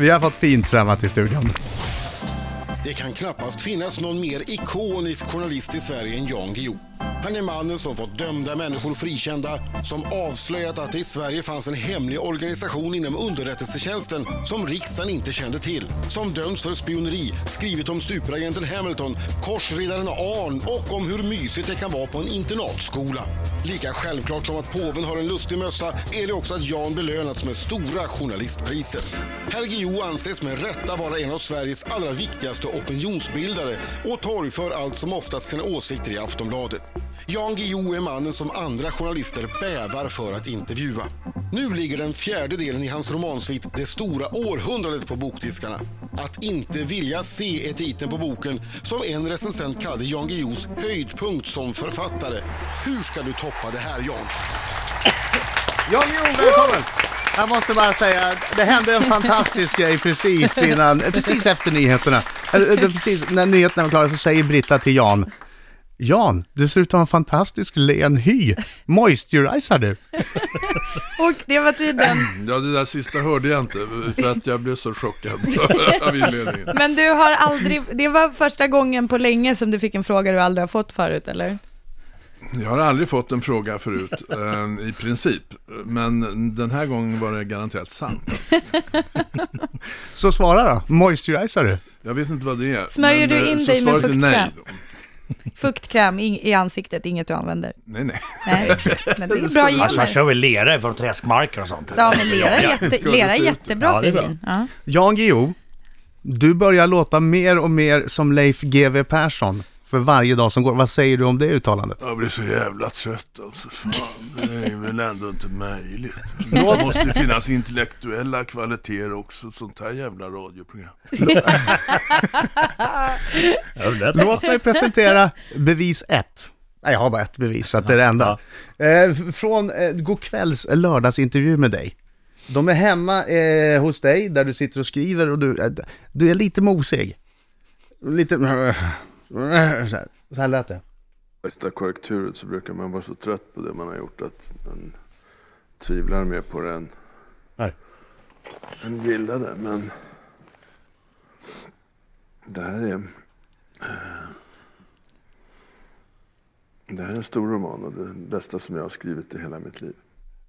Vi har fått fint främmat i studion. Det kan knappast finnas någon mer ikonisk journalist i Sverige än Jan Guillou. Han är mannen som fått dömda människor frikända, som avslöjat att det i Sverige fanns en hemlig organisation inom underrättelsetjänsten som riksdagen inte kände till, som dömts för spioneri, skrivit om superagenten Hamilton, korsriddaren Arn och om hur mysigt det kan vara på en internatskola. Lika självklart som att påven har en lustig mössa är det också att Jan belönats med stora journalistpriser. Herr Guillou anses med rätta vara en av Sveriges allra viktigaste opinionsbildare och torgför allt som oftast sina åsikter i Aftonbladet. Jan Guillou är mannen som andra journalister bävar för att intervjua. Nu ligger den fjärde delen i hans romansvit Det stora århundradet på bokdiskarna. Att inte vilja se är titeln på boken som en recensent kallade Jan Guillous höjdpunkt som författare. Hur ska du toppa det här Jan? Jan Guillou, välkommen! Jag måste bara säga, det hände en fantastisk grej precis innan, precis efter nyheterna. Precis när nyheterna var klara så säger Britta till Jan, Jan, du ser ut att ha en fantastisk len hy. Moisturiserar du? Och det var tydligen... Ja, det där sista hörde jag inte för att jag blev så chockad av inledningen. Men du har aldrig... Det var första gången på länge som du fick en fråga du aldrig har fått förut, eller? Jag har aldrig fått en fråga förut, eh, i princip. Men den här gången var det garanterat sant. Så svara då, moisturiserar du? Jag vet inte vad det är. Smörjer men, du eh, in dig med fuktkräm? Fuktkräm i, ansiktet, inget du använder. Nej, nej. Nej, men det är bra Alltså man gener. kör väl lera från träskmarker och sånt. Ja, men lera är, jätte, lera är jättebra Ja, för. Ja. Jan Guillou, du börjar låta mer och mer som Leif GW Persson för varje dag som går. Vad säger du om det uttalandet? Jag blir så jävla trött alltså. Fan, det är väl ändå inte möjligt. Det måste ju finnas intellektuella kvaliteter också, ett sånt här jävla radioprogram. Låt mig presentera bevis ett. Nej, jag har bara ett bevis, så att det är det enda. Eh, från eh, Go'kvälls lördagsintervju med dig. De är hemma eh, hos dig, där du sitter och skriver och du, eh, du är lite mosig. Lite... Så här, så här lät det. Bästa korrekturet så brukar man vara så trött på det man har gjort att man tvivlar mer på det än, Här. än gillar det. Men det här är... eh, Det här är en stor roman och det bästa som jag har skrivit i hela mitt liv.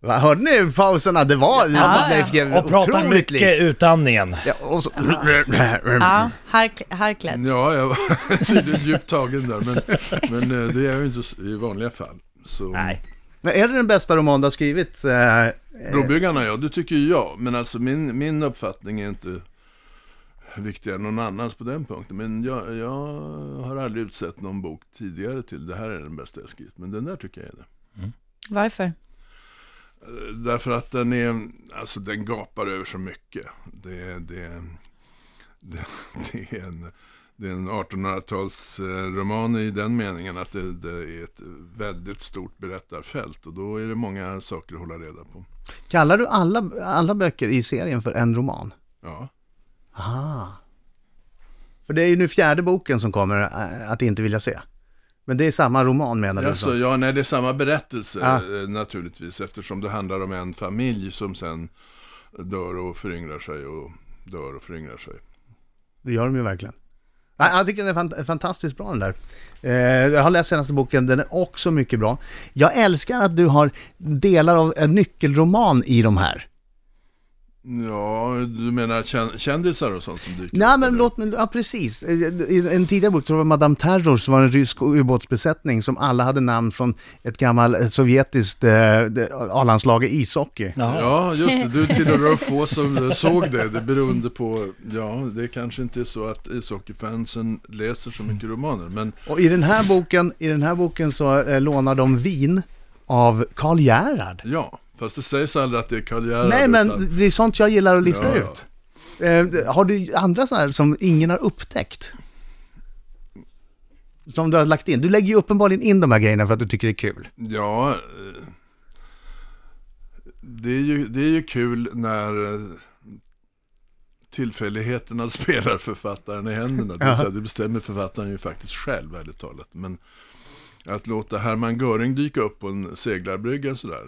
Va, Hörde ni pauserna? Det var Ja, Leif GW Och pratar otroligt mycket likt. utandningen. Ja, och så... Ja, hark, harklet. Ja, jag var tydligen djupt tagen där, men, men eh, det är jag ju inte i vanliga fall. Så. Nej. Men är det den bästa roman du har skrivit? Eh, Brobyggarna, ja, det tycker jag. Men alltså min, min uppfattning är inte viktigare än någon annans på den punkten. Men jag, jag har aldrig utsett någon bok tidigare till det här är den bästa jag skrivit. Men den där tycker jag är det. Varför? Därför att den är, alltså den gapar över så mycket. Det, det, det, det är en, det är en 1800-talsroman i den meningen att det, det är ett väldigt stort berättarfält. Och då är det många saker att hålla reda på. kallar du alla, alla böcker i serien för en roman? Ja. För det är ju nu fjärde boken som kommer, äh, Att inte vilja se. Men det är samma roman menar du? Alltså, ja, nej, det är samma berättelse Ja. eh, naturligtvis eftersom det handlar om en familj som sen dör och föryngrar sig och dör och föryngrar sig. Det gör de ju verkligen. Jag tycker den är fant- fantastiskt bra den där. Eh, jag har läst senaste boken, den är också mycket bra. Jag älskar att du har delar av en nyckelroman i de här. Ja, du menar kän- kändisar och sånt som dyker Nej upp, men eller? låt mig, ja precis. Eh, I en tidigare bok var det Madame Terror som var en rysk ubåtsbesättning som alla hade namn från ett gammalt eh, sovjetiskt eh, A-landslag i ishockey. Jaha. Ja, just det. Du tillhör de få som såg det. Det beroende på, ja, det kanske inte är så att ishockeyfansen läser så mycket romaner. Men Och i den här boken, i den här boken så eh, lånar de vin av Karl Gerhard. ja, fast det sägs aldrig att det är Gerhard. Nej men utan- det är sånt jag gillar att lista Ja, ja. ut. Eh, har du andra sådana här som ingen har upptäckt? Som du har lagt in. Du lägger ju uppenbarligen in de här grejerna för att du tycker det är kul. Ja, eh, det är ju, det är ju kul när eh, tillfälligheterna spelar författaren i händerna. Det, vill säga, det bestämmer författaren ju faktiskt själv, ärligt talat. Men att låta Hermann Göring dyka upp på en seglarbrygga sådär.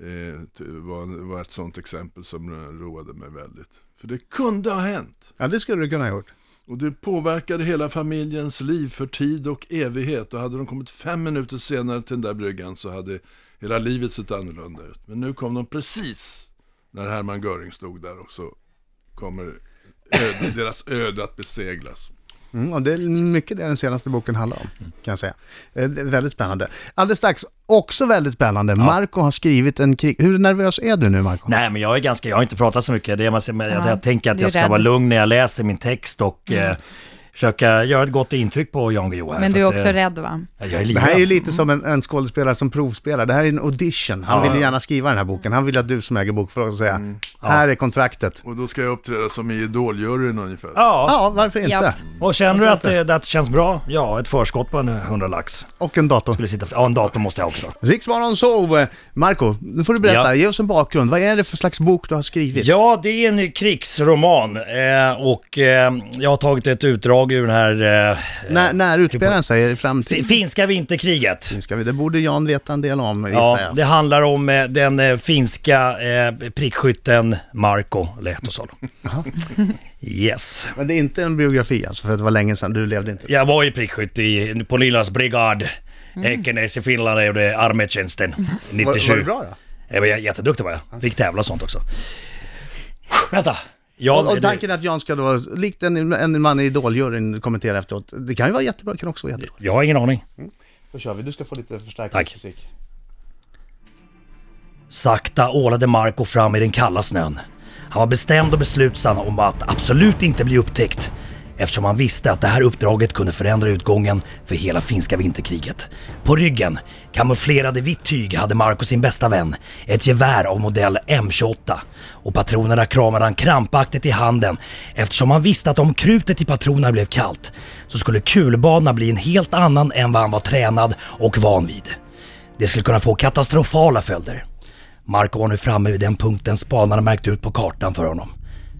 Eh, var, var ett sånt exempel som roade mig väldigt. För det kunde ha hänt. Ja, det skulle du kunna ha gjort. Och det påverkade hela familjens liv för tid och evighet. Och hade de kommit fem minuter senare till den där bryggan så hade hela livet sett annorlunda ut. Men nu kom de precis när Hermann Göring stod där och så kommer öde, deras öde att beseglas. Mm, och det är mycket det den senaste boken handlar om, kan jag säga. Eh, det är väldigt spännande. Alldeles strax, också väldigt spännande, Marco har skrivit en krig... Hur nervös är du nu, Marco? Nej, men jag är ganska, jag har inte pratat så mycket. Det är, men jag, Ja, jag tänker att jag ska rädd. vara lugn när jag läser min text och eh, försöka göra ett gott intryck på Jan Guillou här. Men du är att, också eh, rädd va? Jag är Det här är ju lite som en, en skådespelare som provspelar. Det här är en audition. Han Ja. vill gärna skriva den här boken. Han vill att du som äger bokförlaget ska säga, här är kontraktet. Och då ska jag uppträda som i Idoljuryn ungefär. Ja, Ja, varför inte? Ja. och känner du att det, det känns bra? Ja, ett förskott på en 100 lax. Och en dator. Skulle sitta, ja, en dator måste jag också. Riksmorgon så, eh, Marco, nu får du berätta. Ja. Ge oss en bakgrund. Vad är det för slags bok du har skrivit? Ja, det är en krigsroman eh, och eh, jag har tagit ett utdrag ur den här eh, När, när utspelar den sig i framtiden? finska vinterkriget. Ska vi, det borde Jan veta en del om, Ja, jag. det handlar om eh, den eh, finska eh, prickskytten Marko Lehtosalo. Yes. Men det är inte en biografi alltså, för det var länge sedan. Du levde inte. Jag var ju prickskytt i, på Lilas brigad. Ekenäs i Finland och gjorde armétjänsten Var, 97. var det bra då? Jag var jätteduktig var jag. Fick tävla och sånt också. Vänta. Ja, och, och tanken är att Jan ska då, likt en, en man i Idoljuryn, kommentera efteråt. Det kan ju vara jättebra, det kan också vara jättebra. jag har ingen aning. Då kör vi. Du ska få lite förstärkningsmusik. Sakta ålade Marco fram i den kalla snön. Han var bestämd och beslutsam om att absolut inte bli upptäckt eftersom han visste att det här uppdraget kunde förändra utgången för hela finska vinterkriget. På ryggen, kamouflerad i vitt tyg, hade Marco sin bästa vän, ett gevär av modell M28 och patronerna kramade han krampaktigt i handen eftersom han visste att om krutet i patronerna blev kallt så skulle kulbanorna bli en helt annan än vad han var tränad och van vid. Det skulle kunna få katastrofala följder. Marco var nu framme vid den punkten spanarna märkt ut på kartan för honom.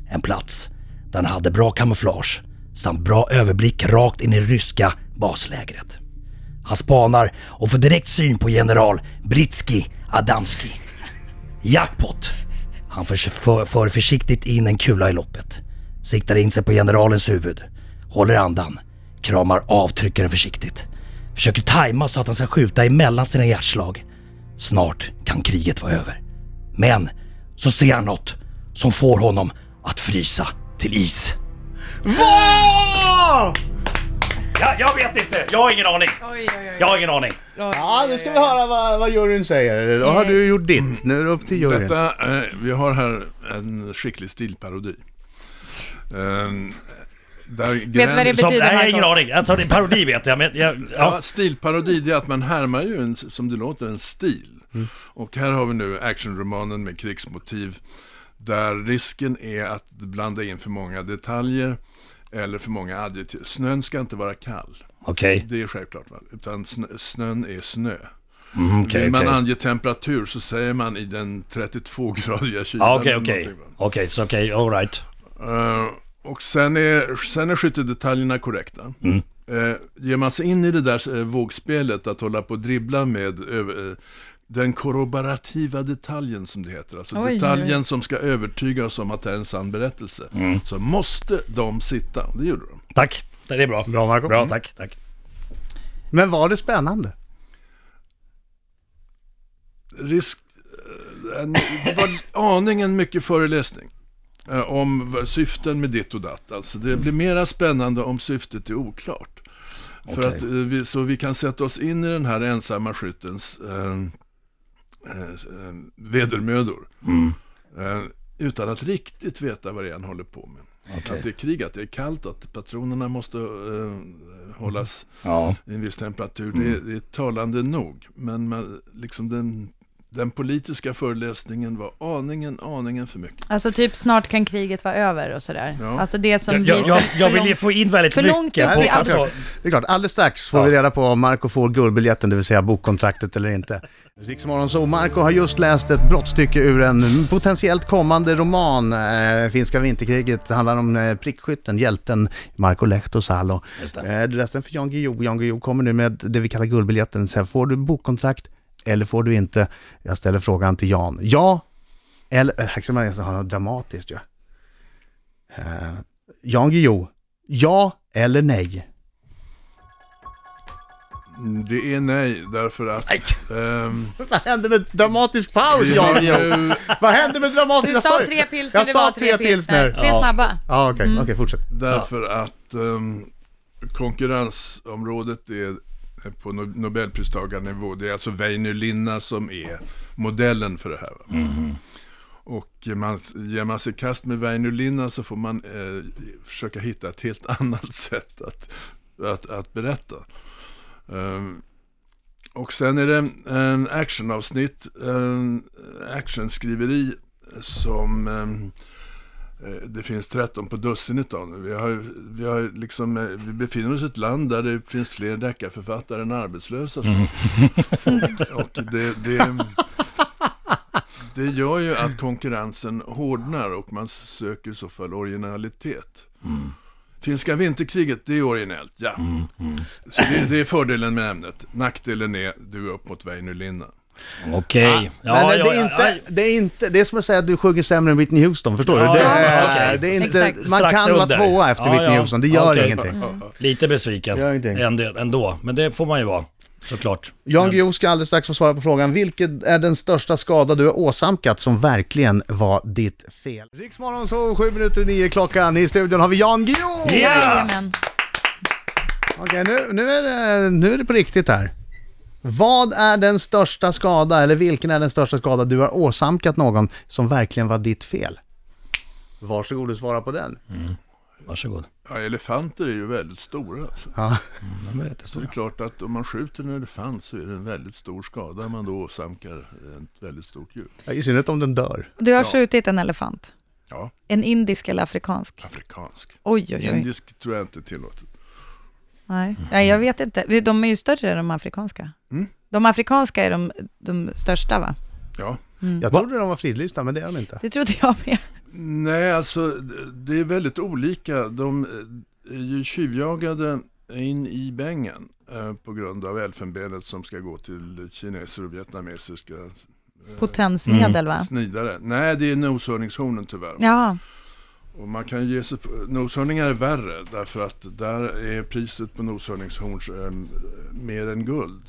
En plats där han hade bra kamouflage samt bra överblick rakt in i ryska baslägret. Han spanar och får direkt syn på general Britski Adamski. Jackpot! Han för, för, för försiktigt in en kula i loppet. Siktar in sig på generalens huvud. Håller andan. Kramar avtryckaren försiktigt. Försöker tajma så att han ska skjuta emellan sina hjärtslag. Snart kan kriget vara över. Men så ser han något som får honom att frysa till is. Ja, jag vet inte, jag har ingen aning. Oj, oj, oj. Jag har ingen aning. Ja, nu ska vi höra vad, vad juryn säger. Då har du gjort ditt. Nu är det upp till juryn. Detta, eh, vi har här en skicklig stilparodi. Eh, där Vet du vad det gräns- Som, betyder, nej, jag har Marco? ingen aning. Alltså, det är parodi vet jag, men jag, Ja, ja. stilparodi det är att man härmar ju en, som det låter, en stil. Mm. Och här har vi nu actionromanen med krigsmotiv. Där risken är att blanda in för många detaljer eller för många adjektiv. Snön ska inte vara kall. Okej. Det är självklart. Va? Utan snö, snön är snö. Mm, okej, Vill man okej. ange temperatur så säger man i den 32-gradiga kylan. Ja, okej, okej. Okej, så okej, alright. Eh, och sen är, sen är skyttedetaljerna korrekta. Mm. Uh, ger man sig in i det där uh, vågspelet att hålla på och dribbla med eh, den korroborativa detaljen som det heter, alltså Oj, oj, oj. detaljen som ska övertyga oss om att det är en sann berättelse, Mm. så måste de sitta. Det gjorde de. Tack. Det är bra. Bra, Marco. Bra, Mm. tack, tack. Men var det spännande? Risk, eh, en, det var aningen mycket föreläsning. eh, Om syften med ditt och datt. Alltså det blir mera spännande om syftet är oklart. För Okej. att, eh, vi, så vi kan sätta oss in i den här ensamma skyttens eh, eh, eh, vedermödor. Mm. Eh, utan att riktigt veta vad det är han håller på med. Okej. Att det är krig, att det är kallt, att patronerna måste eh, hållas Ja. i en viss temperatur. Mm. Det, är, det är talande nog. Men man, liksom den, den politiska föreläsningen var aningen, aningen för mycket. Alltså typ snart kan kriget vara över och sådär. Ja. Alltså det som Jag, blir jag, jag, för- jag för vill långt- få in väldigt för långt mycket. upp på- i alltså, Det är klart, alldeles strax får Ja. vi reda på om Marco får guldbiljetten, det vill säga bokkontraktet eller inte. Riksmorgon så Marco har just läst ett brottstycke ur en potentiellt kommande roman. Eh, Finska vinterkriget Det handlar om eh, prickskytten, hjälten Marco Lehtosalo. Just det. Eh, den för Jan Guillou. Jan Guillou kommer nu med det vi kallar guldbiljetten. Sen får du bokkontrakt eller får du inte? Jag ställer frågan till Jan. Ja, eller... Här ska man nästan ha något dramatiskt ju. Uh, Jan Guillou. Ja eller nej? Mm, Det är nej, därför att... ehm, Vad hände med dramatisk paus, Jan Guillou? Vad hände med dramatisk... Du jag sa tre pilsner, Jag det sa var tre pilsner. Tre Ja. snabba. Ja, okej, okej, fortsätt. Därför att um, konkurrensområdet är på no- Nobelpristagarnivå. Det är alltså Väinö Linna som är modellen för det här. va? Och man, ger man sig kast med Väinö Linna så får man eh, försöka hitta ett helt annat sätt att, att, att berätta. Ehm, och sen är det en actionavsnitt, en actionskriveri som Eh, Det finns 13 på dussinet av nu. Vi, har, vi, har liksom, eh, vi befinner oss i ett land där det finns fler deckarförfattare än arbetslösa. så. Och det, det, det gör ju att konkurrensen hårdnar och man söker i så fall originalitet. Finska vinterkriget, det är originellt, ja. Så det, det är fördelen med ämnet. Nackdelen är, du är upp mot Väinö Linna. Okej. Men eh, det, är inte, det, är inte, det är som att säga att du sjunger sämre än Whitney Houston, förstår Ja, du? Det ja, är, okej. det är inte, Exakt. man Strax kan vara tvåa efter Ja, Whitney ja. Houston, det gör Okej. ingenting. Lite besviken ändå, ändå. Men det får man ju vara, såklart. Jan Guillou ska alldeles strax få svara på frågan, vilken är den största skada du har åsamkat som verkligen var ditt fel? Riksmorgon så sju minuter i nio klockan, i studion har vi Jan Guillou! Jajamän. Okej, nu, nu, är det, nu är det på riktigt här. Vad är den största skada, eller vilken är den största skada du har åsamkat någon som verkligen var ditt fel? Varsågod och svara på den. Varsågod. Ja, elefanter är ju väldigt stora. Alltså. Ja. De är lite Så det är klart att om man skjuter en elefant så är det en väldigt stor skada man då åsamkar ett väldigt stort djur. I synnerhet om den dör. Du har Ja. skjutit en elefant. Ja, En indisk eller afrikansk? afrikansk. Oj, oj, oj. Indisk tror jag inte är tillåtet. Nej, Nej jag vet inte. De är ju större, de afrikanska. Mm. De afrikanska är de, de största, va? Ja. Jag trodde de var fridlysta, men det är de inte. Det trodde jag med. Nej, alltså det- är väldigt olika. De eh, är ju tjuvjagade in i bängen eh, på grund av elfenbenet som ska gå till kineser och vietnamesiska Potensmedel, va? snidare. Nej, det är noshörningshornen tyvärr. Ja, Och man kan ge sig på, noshörningar är värre därför att där är priset på noshörningshorn eh, mer än guld.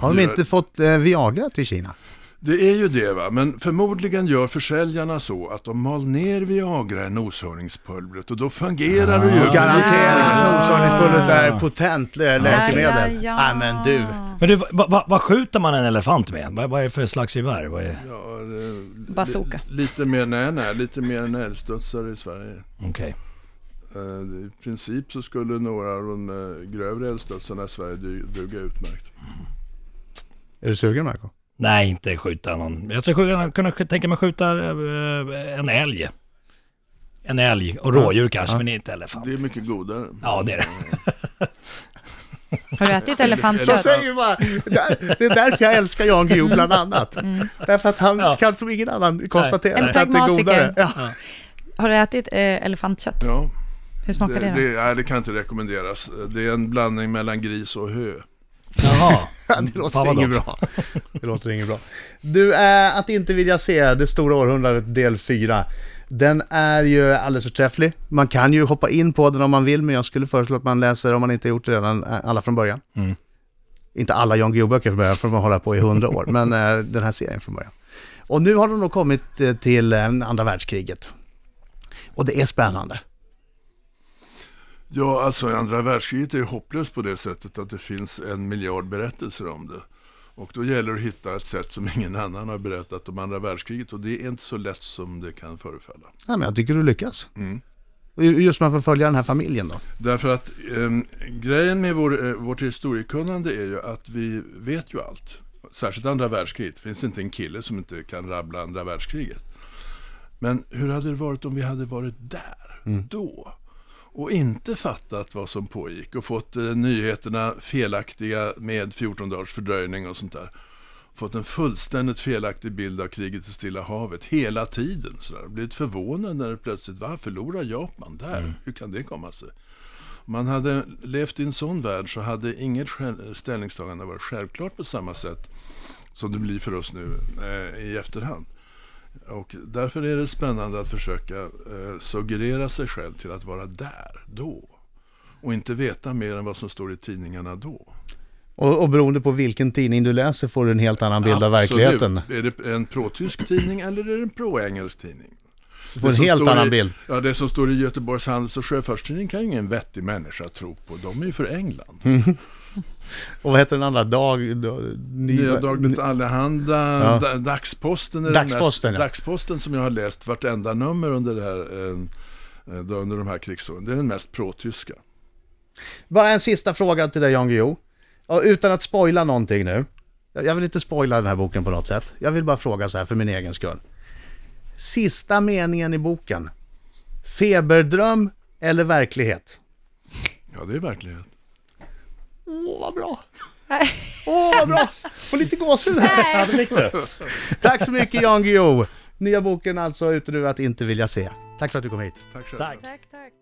Har de inte fått eh, Viagra till Kina? Det är ju det va, men förmodligen gör försäljarna så att de mal ner Viagra i noshörningspulvret och då fungerar det ju. Garanterat Ah. att noshörningspulvret är potent lä- läkemedel. Ja, ja, ja. Nej men du. Men du, vad va, vad skjuter man en elefant med? Vad, vad är det för slags gevär? Vad är... Ja, det, Bazooka. li- Lite mer, nej, nej, lite mer än älgstudsare i Sverige. Okej. Eh, I princip så skulle några av de eh, grövre älgstudsarna i Sverige du- duga utmärkt. Är du sugen Marco? Nej, inte skjuta någon. Jag skulle kunna, tänka mig skjuta eh, en älg. En älg och rådjur kanske, men inte elefant. Det är mycket godare. Ja, det är det. har du ätit Jag elefantkött? säger bara, det är därför jag älskar Jan Guillou bland annat. Därför att han Ja. kan som ingen annan konstatera En att det är pragmatiker. godare. Ja. Har du ätit eh, elefantkött? Ja, Hur smakar det, det, då? det, nej, det kan inte rekommenderas. Det är en blandning mellan gris och hö. Jaha. Det låter inget bra. Det låter inget bra. Du, äh, att inte vilja se det stora århundradet del 4. Den är ju alldeles förträfflig. Man kan ju hoppa in på den om man vill, men jag skulle föreslå att man läser, om man inte gjort det redan, äh, alla från början. Mm. Inte alla Jan Guillou-böcker från början, för har hållit på i hundra år, men äh, den här serien från början. Och nu har de då kommit äh, till andra världskriget. Och det är spännande. Ja, alltså andra världskriget är ju hopplöst på det sättet att det finns en miljard berättelser om det. Och då gäller det att hitta ett sätt som ingen annan har berättat om andra världskriget och det är inte så lätt som det kan förefalla. Ja, men jag tycker du lyckas. Mm. Just man får följa den här familjen då. Därför att ehm, grejen med vår, eh, vårt historiekunnande är ju att vi vet ju allt. Särskilt andra världskriget. Det finns inte en kille som inte kan rabbla andra världskriget. Men hur hade det varit om vi hade varit där, då? Och inte fattat vad som pågick och fått eh, nyheterna felaktiga med 14 dagars fördröjning och sånt där. Fått en fullständigt felaktig bild av kriget i Stilla havet hela tiden. Så där. Blivit förvånad när det plötsligt, va, förlorar Japan där? Hur kan det komma sig? Om man hade levt i en sån värld så hade inget ställningstagande varit självklart på samma sätt som det blir för oss nu eh, i efterhand. Och därför är det spännande att försöka eh, suggerera sig själv till att vara där, då. Och inte veta mer än vad som står i tidningarna då. Och, och beroende på vilken tidning du läser får du en helt annan bild av Absolut. verkligheten. Är det en pro-tysk tidning eller är det en pro-engelsk tidning? Du får en helt annan i, bild. Ja, det som står i Göteborgs Handels och Sjöfartstidning kan ju ingen vettig människa tro på. De är ju för England. Mm. Och vad heter den andra? Dag... dag ny, Nya Dagbladet Allehanda, Ja. Da- Dagsposten, är Dagsposten, den ja. mest, Dagsposten som jag har läst vartenda nummer under, det här, eh, eh, under de här krigsåren. Det är den mest pro-tyska. Bara en sista fråga till dig Jan Guillou. Utan att spoila någonting nu. Jag jag vill inte spoila den här boken på något sätt. Jag vill bara fråga så här för min egen skull. Sista meningen i boken. Feberdröm eller verklighet? Ja, det är verklighet. Åh, vad bra! Åh, vad bra! Får lite gåshud här. Ja, det fick du. Tack så mycket Jan Guillou. Nya boken alltså Ute du att inte vilja se. Tack för att du kom hit. Tack själv. Tack. Tack, tack.